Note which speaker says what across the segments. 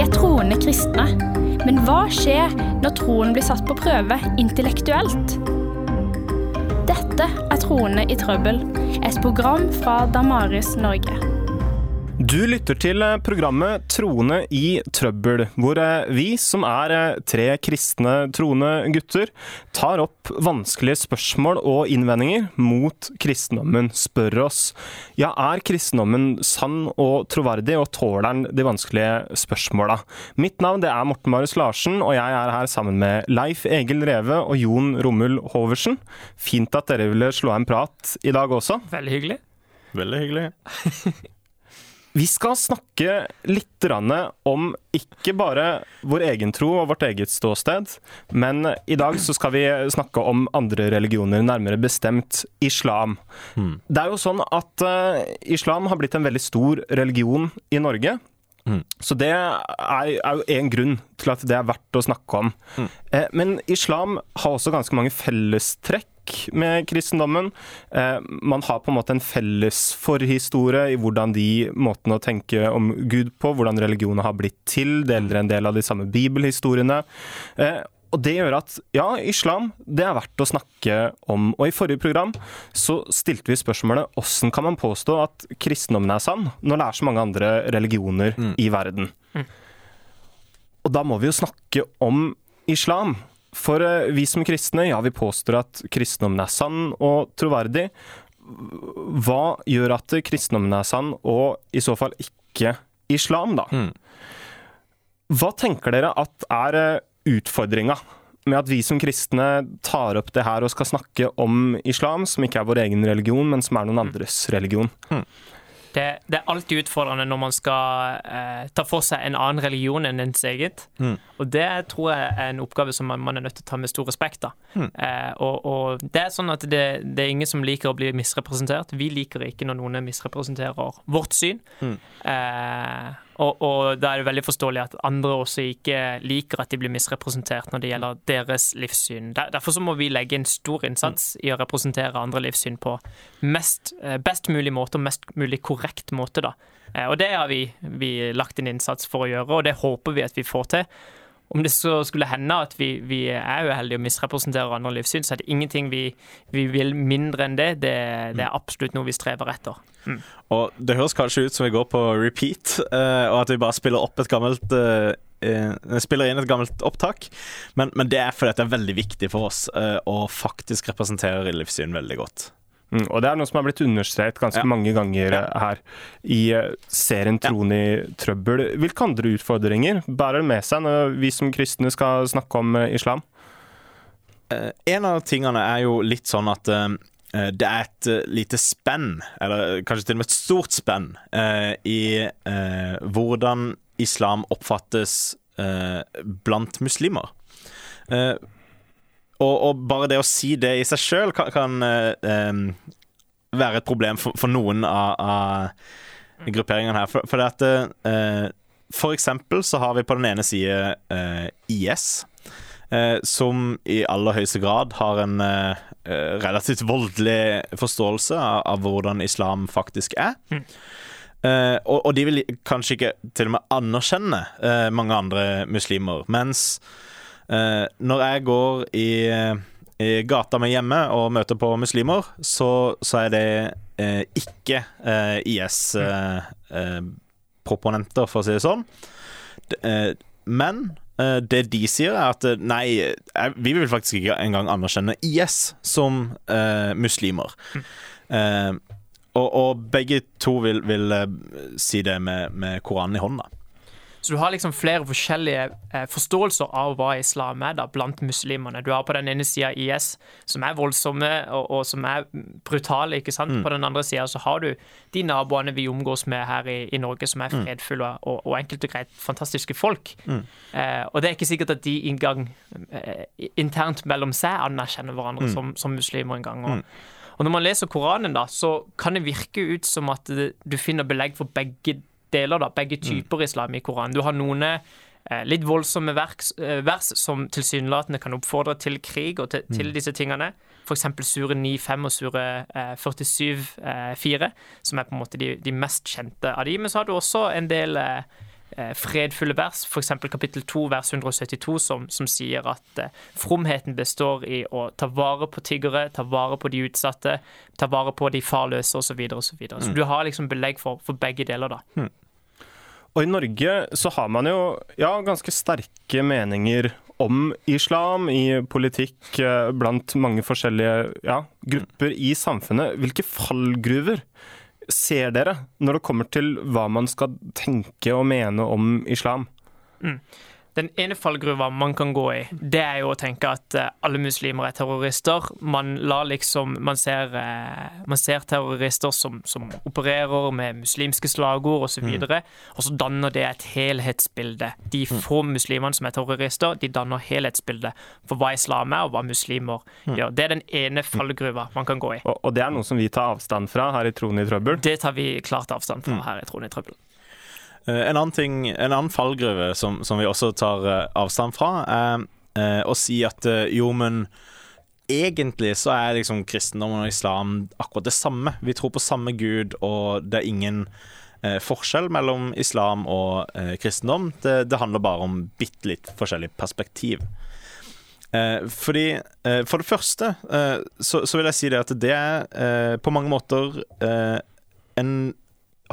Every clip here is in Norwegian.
Speaker 1: Vi er troende kristne. Men hva skjer når troen blir satt på prøve intellektuelt? Dette er Troende i trøbbel, et program fra Damaris Norge.
Speaker 2: Du lytter til eh, programmet Troende i trøbbel, hvor eh, vi, som er eh, tre kristne troende gutter, tar opp vanskelige spørsmål og innvendinger mot kristendommen. Spør oss ja, er kristendommen sann og troverdig, og tåler den de vanskelige spørsmåla? Mitt navn det er Morten Marius Larsen, og jeg er her sammen med Leif Egil Reve og Jon Rommel Hoversen. Fint at dere ville slå en prat i dag også.
Speaker 3: Veldig hyggelig.
Speaker 4: Veldig hyggelig.
Speaker 2: Vi skal snakke litt om ikke bare vår egen tro og vårt eget ståsted, men i dag så skal vi snakke om andre religioner, nærmere bestemt islam. Mm. Det er jo sånn at uh, islam har blitt en veldig stor religion i Norge. Mm. Så det er, er jo én grunn til at det er verdt å snakke om. Mm. Eh, men islam har også ganske mange fellestrekk med kristendommen. Eh, man har på en måte en felles forhistorie i hvordan de måtene å tenke om Gud på, hvordan religionen har blitt til, deler en del av de samme bibelhistoriene. Eh, og det gjør at ja, islam det er verdt å snakke om. Og i forrige program så stilte vi spørsmålet hvordan kan man påstå at kristendommen er sann, når det er så mange andre religioner mm. i verden. Mm. Og da må vi jo snakke om islam. For eh, vi som kristne, ja, vi påstår at kristendommen er sann og troverdig. Hva gjør at kristendommen er sann, og i så fall ikke islam, da? Mm. Hva tenker dere at er eh, utfordringa med at vi som kristne tar opp det her og skal snakke om islam, som ikke er vår egen religion, men som er noen andres religion? Mm.
Speaker 3: Det, det, er alltid utfordrende når man skal eh, ta for seg en annen religion enn ens eget. Mm. Og det tror jeg er en oppgave som man, man er nødt til å ta med stor respekt. da. Mm. Eh, og, og, det er sånn at det, det, er ingen som liker å bli misrepresentert. Vi liker ikke når noen misrepresenterer vårt syn. Mm. Eh, og, og, da er det veldig forståelig at andre også ikke liker at de blir misrepresentert når det gjelder deres livssyn. Der, derfor så må vi legge en stor innsats i å representere andre livssyn på mest, eh, best mulig måte og mest mulig korrekt måte. da. Eh, og det har vi, vi lagt en innsats for å gjøre, og det håper vi at vi får til. Om det så skulle hende at vi, vi er uheldige og misrepresenterer andre livssyn, så er det ingenting vi, vi vil mindre enn det. det. det. er absolutt noe vi strever etter. Mm.
Speaker 4: Og Det høres kanskje ut som vi går på repeat, uh, og at vi bare spiller opp et gammelt uh, uh, spiller inn et gammelt opptak, men, men, det er fordi det er veldig viktig for oss å faktisk representere livssyn veldig godt.
Speaker 2: Mm, og det er noe som har blitt understreket ganske ja. mange ganger ja. her i eh, serien Troen i trøbbel. Hvilke andre utfordringer bærer det med seg når vi som kristne skal snakke om eh, islam?
Speaker 4: En av tingene er jo litt sånn at det er et lite spenn, eller kanskje til og med et stort spenn, i hvordan islam oppfattes blant muslimer. Og, og, bare det å si det i seg sjøl kan, kan uh, være et problem for, for noen av, av, grupperingene her. For, for, at, uh, for eksempel så har vi på den ene side uh, IS. som i aller høyeste grad har en relativt voldelig forståelse av, av, hvordan islam faktisk er. Mm. Og, og, de vil kanskje ikke til og med anerkjenne mange andre muslimer. Mens Eh, når jeg går i, i gata mi hjemme og møter på muslimer, så, så er det eh, ikke eh, IS-proponenter, for å si det sånn. men det de sier, er at nei, vi vil faktisk ikke engang anerkjenne IS som muslimer. Mm. Og, og, begge to vil, vil si det med, med Koranen i hånda.
Speaker 3: Så du har liksom flere forskjellige eh, forståelser av hva islam er da, blant muslimene. Du har på den ene sida IS, som er voldsomme og, og som er brutale. ikke sant? Mm. På den andre sida så har du de naboene vi omgås med her i, i Norge, som er mm. fredfulle og, og enkelt og greit fantastiske folk. Mm. Eh, og det er ikke sikkert at de engang eh, internt mellom seg anerkjenner hverandre mm. som, som, muslimer engang. Og, mm. og når man leser Koranen, da, så kan det virke ut som at du finner belegg for begge deler, da, begge mm. typer islam i Koranen. Du har noen eh, litt voldsomme vers, eh, vers som tilsynelatende kan oppfordre til krig og til, mm. til disse tingene. F.eks. sure 9.5 og sure eh, 47.4, eh, som er på en måte de, de, mest kjente av de. Men så har du også en del fredfulle vers, f.eks. kapittel 2 vers 172, som, som sier at fromheten består i å ta vare på tiggere, ta vare på de utsatte, ta vare på de farløse osv. Så, videre, og så, videre. så du har liksom belegg for, for begge deler, da.
Speaker 2: Og i Norge så har man jo ja, ganske sterke meninger om islam i politikk eh, blant mange forskjellige ja, grupper i samfunnet. Hvilke fallgruver ser dere når det kommer til hva man skal tenke og mene om islam?
Speaker 3: Mm. Den ene fallgruva man kan gå i, det er jo å tenke at eh, alle muslimer er terrorister. Man, liksom, man, ser, eh, man ser, terrorister som, som, opererer med muslimske slagord osv., og, så mm. og så danner det et helhetsbilde. De mm. få muslimene som er terrorister, de danner helhetsbildet for hva islam er, og hva muslimer mm. gjør. Det er den ene fallgruva man kan gå i.
Speaker 2: Og, og det er noe som vi tar avstand fra her i Troen i trøbbel?
Speaker 3: Det tar vi klart avstand fra her i Troen i trøbbel.
Speaker 4: Eh, en annen, ting, en annen fallgruve som, som, vi også tar eh, avstand fra, er eh, å si at jo, men egentlig så er liksom kristendommen og islam akkurat det samme. Vi tror på samme gud, og det er ingen forskjell mellom islam og kristendom. Det, det, handler bare om bitte litt forskjellig perspektiv. Eh, fordi For det første så, så, vil jeg si det at det er på mange måter en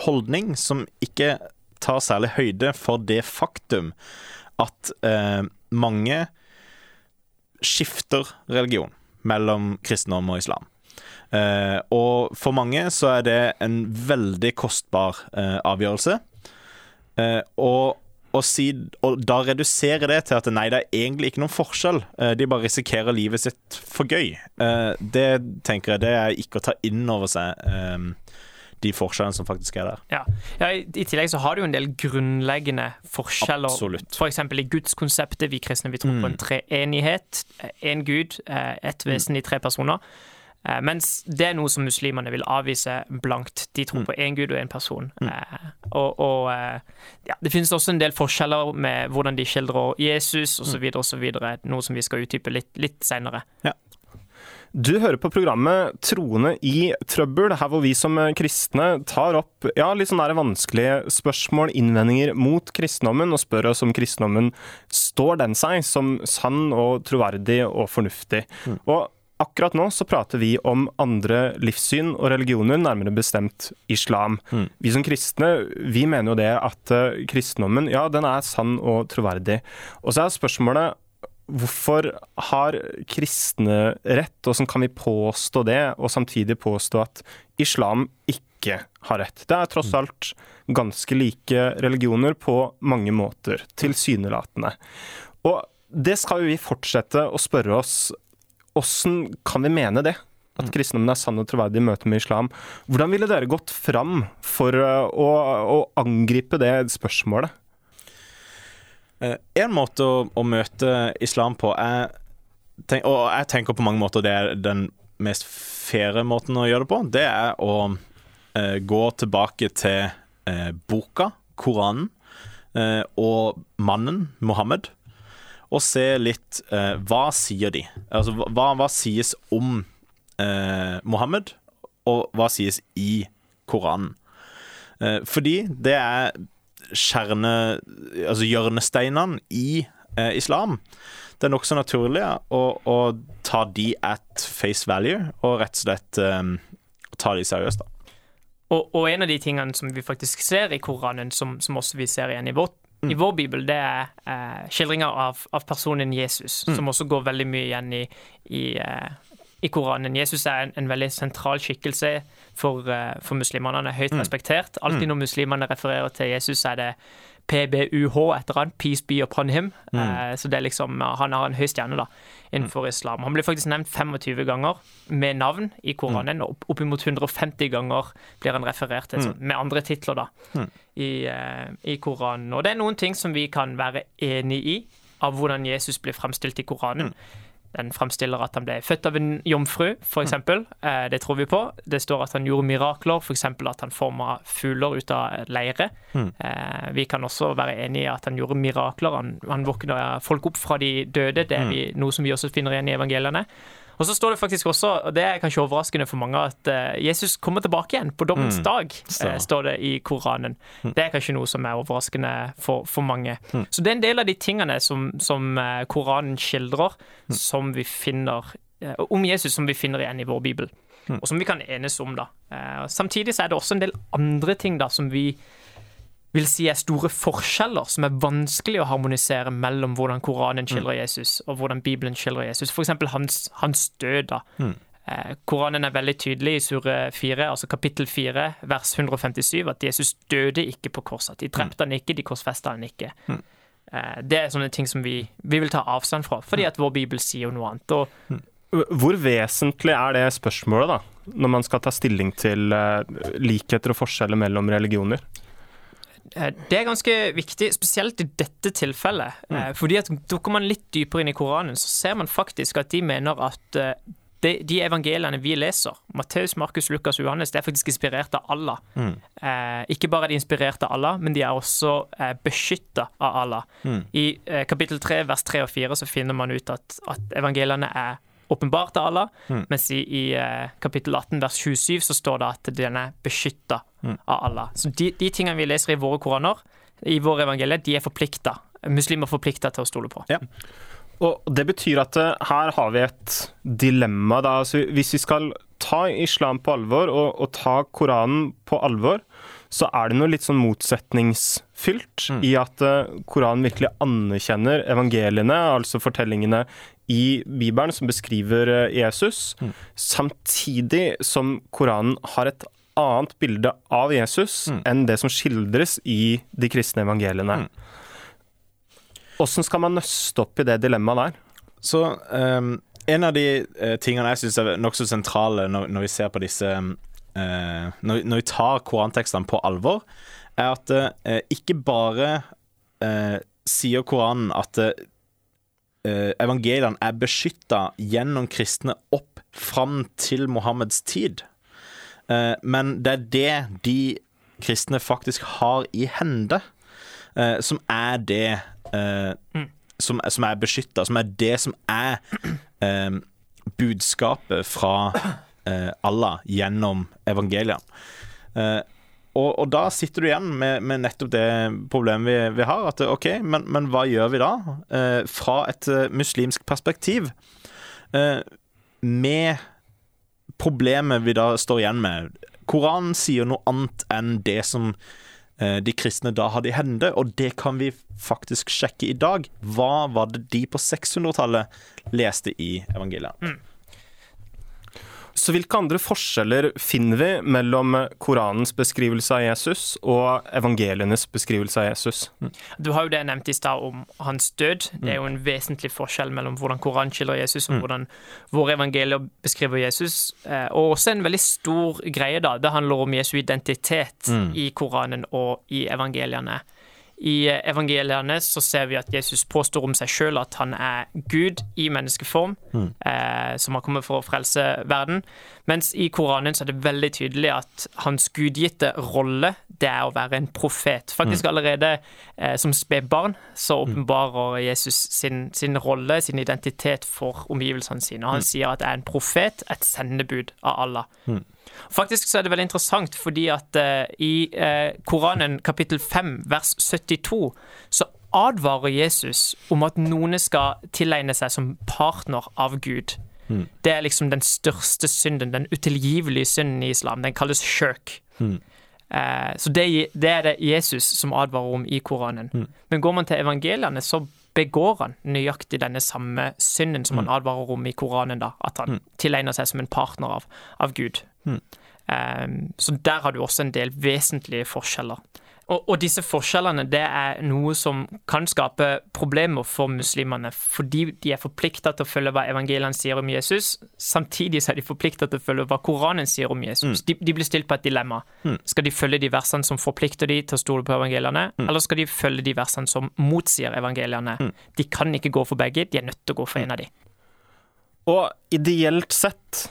Speaker 4: holdning som ikke tar særlig høyde for det faktum at eh, mange skifter religion mellom kristendom og islam. Eh, og for mange så er det en veldig kostbar eh, avgjørelse. Eh, og, og, si, og, da redusere det til at nei, det er egentlig ikke noen forskjell. Eh, de bare risikerer livet sitt for gøy. Eh, det tenker jeg det er ikke å ta inn over seg de forskjellene som faktisk er der.
Speaker 3: Ja. ja i, i, tillegg så har du jo en del grunnleggende forskjeller.
Speaker 4: Absolutt.
Speaker 3: F.eks. i gudskonseptet. Vi kristne vi tror mm. på en treenighet. Én Gud, ett vesen mm. i tre personer. Eh, mens det er noe som muslimene vil avvise blankt. De tror mm. på én gud og én person. Mm. Eh, og, og ja, det finnes også en del forskjeller med hvordan de skildrer Jesus osv., osv., noe som vi skal utdype litt, litt seinere.
Speaker 2: Ja. Du hører på programmet Troende i trøbbel, her hvor vi som kristne tar opp ja, litt sånne vanskelige spørsmål, innvendinger mot kristendommen, og spør oss om kristendommen står den seg som sann og troverdig og fornuftig. Mm. Og Akkurat nå så prater vi om andre livssyn og religioner, nærmere bestemt islam. Mm. Vi som kristne vi mener jo det at uh, kristendommen ja, den er sann og troverdig. Og så er spørsmålet Hvorfor har kristne rett, og hvordan kan vi påstå det, og samtidig påstå at islam ikke har rett? Det er tross mm. alt ganske like religioner på mange måter, tilsynelatende. Og det skal vi fortsette å spørre oss. Hvordan kan vi mene det? At mm. kristendommen er sann og troverdig i møte med islam. Hvordan ville dere gått fram for å, å angripe det spørsmålet?
Speaker 4: Eh, en måte å, å, møte islam på er tenk, Og jeg tenker på mange måter det er den mest faire måten å gjøre det på. Det er å eh, gå tilbake til eh, boka, Koranen, eh, og mannen, Mohammed, og se litt eh, Hva sier de? Altså, hva, hva sies om eh, Mohammed, og hva sies i Koranen? fordi det er kjerne... Altså hjørnesteinene i eh, islam. Det er nokså naturlig å, å, ta de at face value, og rett og slett eh, ta de seriøst, da.
Speaker 3: Og, og, en av de tingene som vi faktisk ser i Koranen, som, som også vi ser igjen i vårt mm. i vår bibel, det er eh, skildringer av, av, personen Jesus, mm. som også går veldig mye igjen i, i, eh, i Koranen. Jesus er en, en veldig sentral skikkelse for, uh, for muslimene. Han er høyt mm. respektert. Alltid mm. når muslimene refererer til Jesus, er det PBUH etter han, Peace be upon him. Mm. Uh, så det er liksom, Han har en høy stjerne da, innenfor mm. islam. Han blir faktisk nevnt 25 ganger med navn i Koranen, og oppimot 150 ganger blir han referert til mm. med andre titler da, mm. i, uh, i, Koranen. Og det er noen ting som vi kan være enig i, av hvordan Jesus blir fremstilt i Koranen. Den fremstiller at han ble født av en jomfru, f.eks. Mm. Eh, det tror vi på. Det står at han gjorde mirakler, f.eks. at han forma fugler ut av leire. Mm. Eh, vi kan også være enig i at han gjorde mirakler. Han, han våkna folk opp fra de døde. Det er mm. vi, noe som vi også finner igjen i evangeliene. Og så står det faktisk også, og det er kanskje overraskende for mange, at eh, Jesus kommer tilbake igjen på dommens dag,
Speaker 4: Så.
Speaker 3: eh, står det i Koranen. Det er kanskje noe som er overraskende for, for mange. Så det er en del av de tingene som, som eh, Koranen skildrer, som vi finner om Jesus som vi finner igjen i vår bibel. Og som vi kan enes om, da. Eh, Samtidig så er det også en del andre ting da som vi vil si er store forskjeller som er vanskelig å harmonisere mellom hvordan Koranen skildrer Jesus, og hvordan Bibelen skildrer Jesus. Eksempel hans, hans død. da. Eh, Koranen er veldig tydelig i sure 4, altså kapittel 4, vers 157, at Jesus døde ikke på korset. De drepte han ikke, de korsfesta han ikke. Eh, Det er sånne ting som vi, vi vil ta avstand fra, fordi at vår bibel sier jo noe annet. Og
Speaker 2: Hvor vesentlig er det spørsmålet, da, når man skal ta stilling til eh, likheter og forskjeller mellom religioner?
Speaker 3: Eh, Det er ganske viktig, spesielt i dette tilfellet. Mm. Fordi at Dukker man litt dypere inn i Koranen, så ser man faktisk at de mener at eh, de, de evangeliene vi leser, Matteus, Markus, Lukas og Johannes, det er faktisk inspirert av Allah. Eh, ikke bare er de inspirert av Allah, men de er også eh, beskytta av Allah. I eh, kapittel 3, vers 3 og 4 så finner man ut at, at evangeliene er åpenbart av Allah, mens i, i eh, kapittel 18, vers 27 så står det at den er beskytta av Allah. Så de, de tingene vi leser i våre koraner, i våre evangelier, de er forplikta. Muslimer er forplikta til å stole på.
Speaker 4: Ja.
Speaker 2: Og det betyr at eh, her har vi et dilemma. Da. Altså, hvis vi skal ta islam på alvor og, og ta Koranen på alvor, så er det noe litt sånn motsetningsfylt i at eh, Koranen virkelig anerkjenner evangeliene, altså fortellingene i Bibelen som beskriver Jesus, Jesus, samtidig som Koranen har et annet bilde av Jesus enn det som skildres i de kristne evangeliene. Hvordan skal man nøste opp i det dilemmaet der?
Speaker 4: Så um, en av de uh, tingene jeg syns er nokså sentrale når, når vi ser på disse uh, når, når vi tar korantekstene på alvor, er at uh, ikke bare sier Koranen at evangeliene er beskytta gjennom kristne opp fram til Mohammeds tid, men det er det de kristne faktisk har i hende, eh, som er det eh, som, som er beskytta, som er det som er eh, budskapet fra eh, Allah gjennom evangeliene. Eh, og, og da sitter du igjen med, med nettopp det problemet vi, vi har. At OK, men, men hva gjør vi da? Eh, fra et eh, muslimsk perspektiv. Eh, med problemet vi da står igjen med. Koranen sier noe annet enn det som eh, de kristne da hadde i hende, og det kan vi faktisk sjekke i dag. Hva var det de på 600-tallet leste i evangeliet?
Speaker 2: Så hvilke andre forskjeller finner vi mellom Koranens beskrivelse av Jesus og evangelienes beskrivelse av Jesus?
Speaker 3: Du har jo det jeg nevnte i stad om hans død. Det er jo en vesentlig forskjell mellom hvordan Koranen skiller Jesus, og hvordan våre evangelier beskriver Jesus. Eh, Og også en veldig stor greie, da. Det handler om Jesu identitet i Koranen og i evangeliene. I evangeliene så ser vi at Jesus påstår om seg sjøl at han er Gud i menneskeform, eh, som har kommet for å frelse verden. Mens i Koranen så er det veldig tydelig at hans gudgitte rolle, det er å være en profet. Faktisk allerede eh, som spedbarn så åpenbarer Jesus sin, sin rolle, sin identitet for omgivelsene sine. Og han sier at jeg er en profet, et sendebud av Allah. Faktisk så er det veldig interessant, fordi at eh, i eh, Koranen kapittel 5 vers 72 så advarer Jesus om at noen skal tilegne seg som partner av Gud. Det er liksom den største synden, den utilgivelige synden i islam. Den kalles shirk. Eh, så det, det er det Jesus som advarer om i Koranen. Men går man til evangeliene, så begår han nøyaktig denne samme synden som han advarer om i Koranen, da, at han tilegner seg som en partner av, av Gud. Um, så der har du også en del vesentlige forskjeller. Og, og disse forskjellene det er noe som kan skape problemer for muslimene, fordi de er forplikta til å følge hva evangeliene sier om Jesus, samtidig er de forplikta til å følge hva Koranen sier om Jesus. De, de blir stilt på et dilemma. Skal de følge de versene som forplikter de til å stole på evangeliene, eller skal de følge de versene som motsier evangeliene? De kan ikke gå for begge, de er nødt til å gå for en av de.
Speaker 2: Og ideelt sett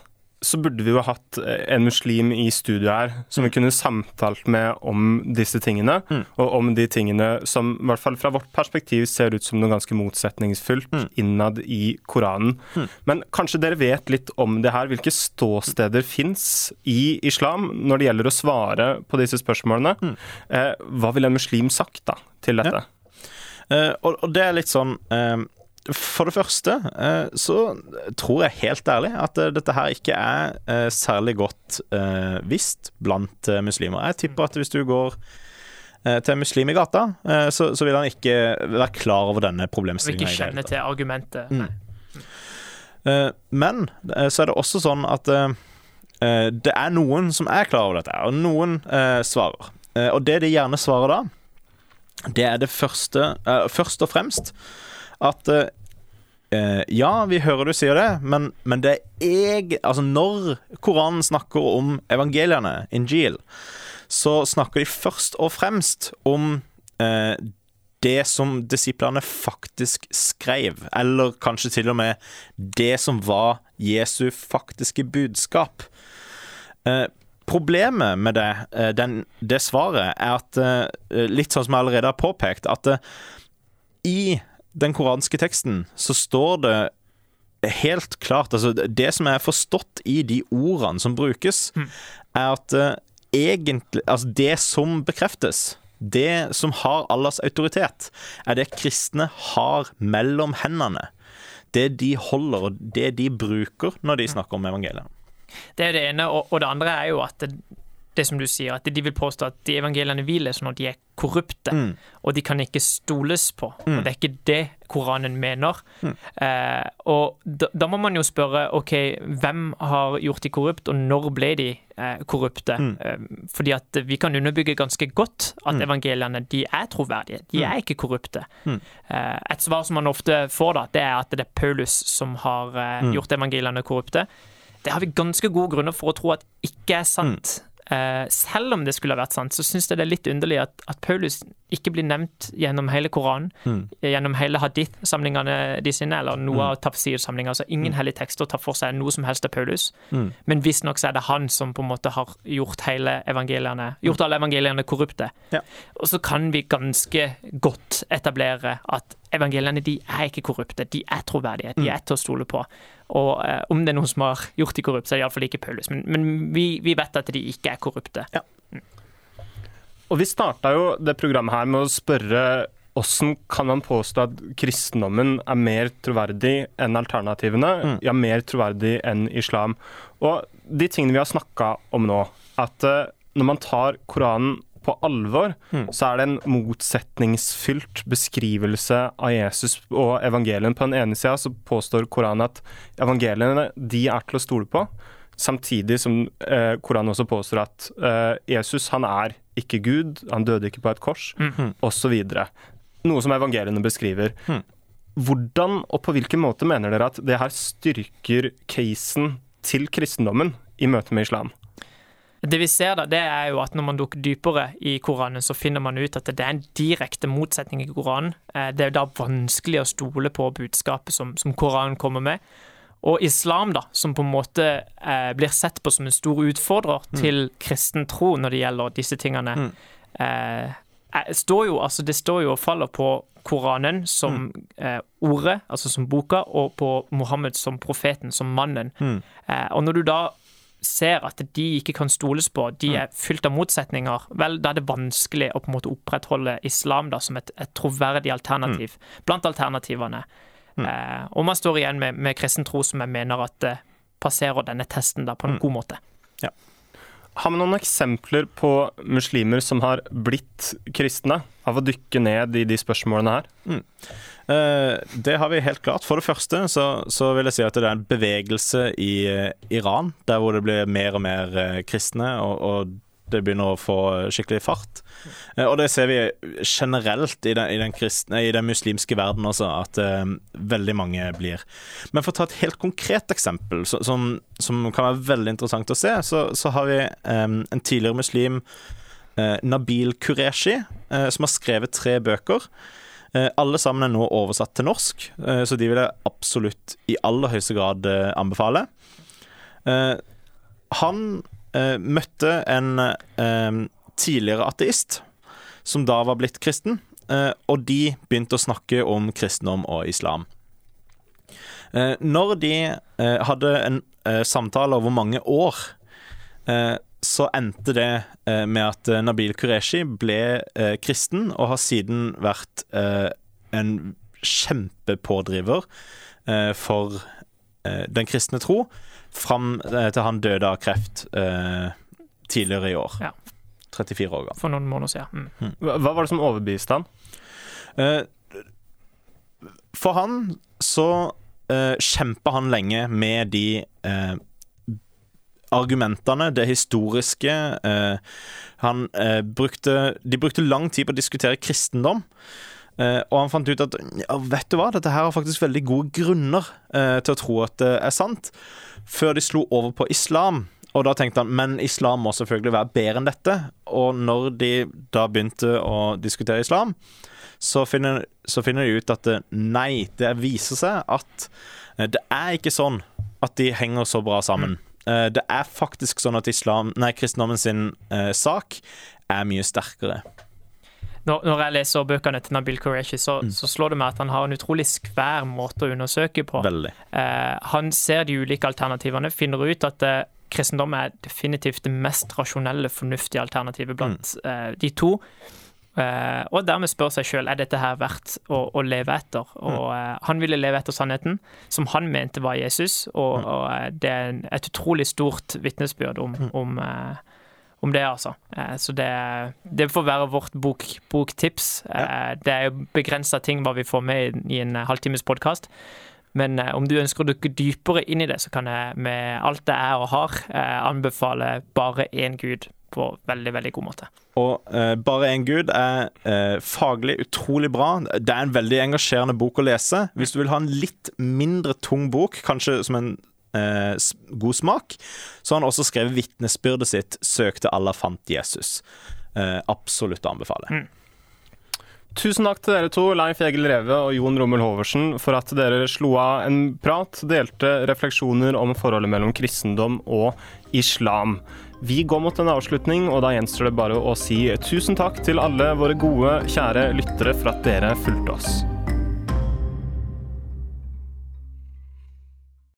Speaker 2: så burde vi jo hatt en muslim i studio her som vi kunne samtalt med om disse tingene,
Speaker 4: Mm.
Speaker 2: og om de tingene som i hvert fall fra vårt perspektiv ser ut som noe ganske motsetningsfullt
Speaker 4: Mm.
Speaker 2: innad i Koranen. Men kanskje dere vet litt om det her. Hvilke ståsteder fins i islam når det gjelder å svare på disse spørsmålene?
Speaker 4: Mm.
Speaker 2: Eh, hva ville en muslim sagt da til dette?
Speaker 4: Eh, og, og det er litt sånn eh, For det første eh, så tror jeg helt ærlig at eh, dette her ikke er eh, særlig godt visst blant muslimer. Jeg tipper at hvis du går til en muslim i gata, så, så vil han ikke være klar over denne
Speaker 3: Og ikke kjenne til argumentet.
Speaker 4: Mm. Men så er det også sånn at det er noen som er klar over dette, og noen svarer. Og det de gjerne svarer da, det er det første Først og fremst at eh, ja, vi hører du sier det, men, men det er eg... Altså, når Koranen snakker om evangeliene, Injil, så snakker de først og fremst om eh, det som disiplene faktisk skrev, eller kanskje til og med det som var Jesu faktiske budskap. Eh, problemet med det, eh, den, det svaret er at, eh, litt sånn som jeg allerede har påpekt, at eh, i den koranske teksten så står det helt klart Altså, det som er forstått i de ordene som brukes, er at uh, egentlig Altså, det som bekreftes, det som har Allahs autoritet, er det kristne har mellom hendene. Det de holder, og det de bruker når de snakker om evangeliet.
Speaker 3: Det er det ene, og, og det andre er jo at det, det som du sier, at de vil påstå at de evangeliene vi leser nå, de er korrupte,
Speaker 4: Mm.
Speaker 3: og de kan ikke stoles på. Og det er ikke det Koranen mener. Eh, og da, da må man jo spørre OK, hvem har gjort de korrupt, og når ble de eh, korrupte? Eh, fordi at vi kan underbygge ganske godt at evangeliene de er troverdige. De er ikke korrupte. Eh, et svar som man ofte får, da, det er at det er Paulus som har eh, gjort evangeliene korrupte. Det har vi ganske gode grunner for å tro at ikke er sant. Eh, selv om det skulle ha vært sant, så syns jeg det er litt underlig at, at Paulus ikke blir nevnt gjennom hele Koranen, mm. gjennom hele hadith-samlingene de sine, eller noe av tafsir-samlinga. Altså ingen hellige tekster tar for seg noe som helst av Paulus. Men visstnok er det han som på en måte har gjort hele evangeliene, gjort alle evangeliene korrupte.
Speaker 4: Ja.
Speaker 3: Og så kan vi ganske godt etablere at evangeliene de er ikke korrupte, de er troverdige, de er til å stole på. Og eh, om det er noen som har gjort de korrupte, så er det iallfall ikke Paulus. Men, men vi, vi vet at de ikke er korrupte.
Speaker 2: Og vi starta jo det programmet her med å spørre hvordan kan man påstå at kristendommen er mer troverdig enn alternativene? Ja, mer troverdig enn islam. Og de tingene vi har snakka om nå, at eh, når man tar Koranen på alvor, så er det en motsetningsfylt beskrivelse av Jesus og evangelien. På den ene sida så påstår Koranen at evangeliene de er til å stole på. Samtidig som eh, Koranen også påstår at eh, Jesus han er ikke Gud, han døde ikke på et kors,
Speaker 3: Mhm.
Speaker 2: osv. Noe som evangeliene beskriver. Hvordan og på hvilken måte mener dere at det her styrker casen til kristendommen i møte med islam?
Speaker 3: Det vi ser da, det er jo at når man dukker dypere i Koranen, så finner man ut at det er en direkte motsetning i Koranen. Eh, Det er da vanskelig å stole på budskapet som, som Koranen kommer med. Og islam, da, som på en måte eh, blir sett på som en stor utfordrer til kristen tro når det gjelder disse tingene, mm. eh, står jo, altså det står jo og faller på Koranen som eh, ordet, altså som boka, og på Mohammed som profeten, som mannen. Eh, og når du da ser at de ikke kan stoles på, de er fylt av motsetninger, vel, da er det vanskelig å på en måte opprettholde islam da som et, et troverdig alternativ blant alternativene. Eh, og man står igjen med, med kristen tro som jeg mener at eh, passerer denne testen da på en god måte.
Speaker 2: Har vi noen eksempler på muslimer som har blitt kristne av å dykke ned i de spørsmålene her?
Speaker 4: Eh, det har vi helt klart. For det første så, så vil jeg si at det er en bevegelse i eh, Iran, der hvor det blir mer og mer eh, kristne, og, og det begynner å få skikkelig fart. Eh, og det ser vi generelt i den, i den, kristne, i den muslimske verden også, at uh, veldig mange blir. Men for å ta et helt konkret eksempel, så, som, som kan være veldig interessant å se, så, så har vi um, en tidligere muslim, uh, Nabil Qureshi, uh, som har skrevet tre bøker. Alle sammen er nå oversatt til norsk, så de vil jeg absolutt i aller høyeste grad anbefale. Han møtte en eh, tidligere ateist, som da var blitt kristen, eh, og de begynte å snakke om kristendom og islam. Eh, når de eh, hadde en eh, samtale over mange år, eh, så endte det eh, med at eh, Nabil Qureshi ble eh, kristen, og har siden vært eh, en kjempepådriver eh, for eh, den kristne tro, fram eh, til han døde av kreft eh, tidligere i år.
Speaker 3: Ja.
Speaker 4: 34 år gammel.
Speaker 3: For noen måneder siden. Mm.
Speaker 2: Hva hva var det som overbeviste han?
Speaker 4: Eh, For han så uh, kjempa han lenge med de eh, argumentene, det historiske. eh, han eh, brukte De brukte lang tid på å diskutere kristendom. Eh, og han fant ut at ja, vet du hva, dette her har faktisk veldig gode grunner eh, til å tro at det er sant, før de slo over på islam. Og da tenkte han men islam må selvfølgelig være bedre enn dette. Og når de da begynte å diskutere islam, så finner, så finner de ut at eh, nei, det viser seg at eh, det er ikke sånn at de henger så bra sammen. Eh, Det er faktisk sånn at islam, nei, kristendommen sin eh, sak er mye sterkere.
Speaker 3: Når, når jeg leser bøkene til Nabil Qureshi, så, så slår det meg at han har en utrolig skvær måte å undersøke på. Eh, han ser de ulike alternativene, finner ut at eh, kristendom er definitivt det mest rasjonelle, fornuftige alternativet blant eh, de to. Eh, og dermed spør seg sjøl er dette her verdt å, å leve etter. Og eh, Han ville leve etter sannheten, som han mente var Jesus, og, og eh, det er et utrolig stort vitnesbyrd om, om, eh, om det, altså. Eh, så det, det får være vårt bok, boktips. Eh, det er jo begrensa ting hva vi får med i, en halvtimes podkast. Men eh, om du ønsker å dukke dypere inn i det, så kan jeg med alt det er og har, eh, anbefale bare én gud på veldig, veldig god måte.
Speaker 4: Og eh, Bare én gud er eh, faglig utrolig bra. Det er en veldig engasjerende bok å lese. Hvis du vil ha en litt mindre tung bok, kanskje som en eh, god smak, så har han også skrevet vitnesbyrdet sitt 'Søkte Allah, fant Jesus'. Eh, absolutt å anbefale.
Speaker 2: Tusen takk til dere to, Leif Egil Reve og Jon Rommel Hoversen, for at dere slo av en prat, delte refleksjoner om forholdet mellom kristendom og islam. Vi går mot en avslutning, og da gjenstår det bare å si tusen takk til alle våre gode, kjære lyttere for at dere fulgte oss.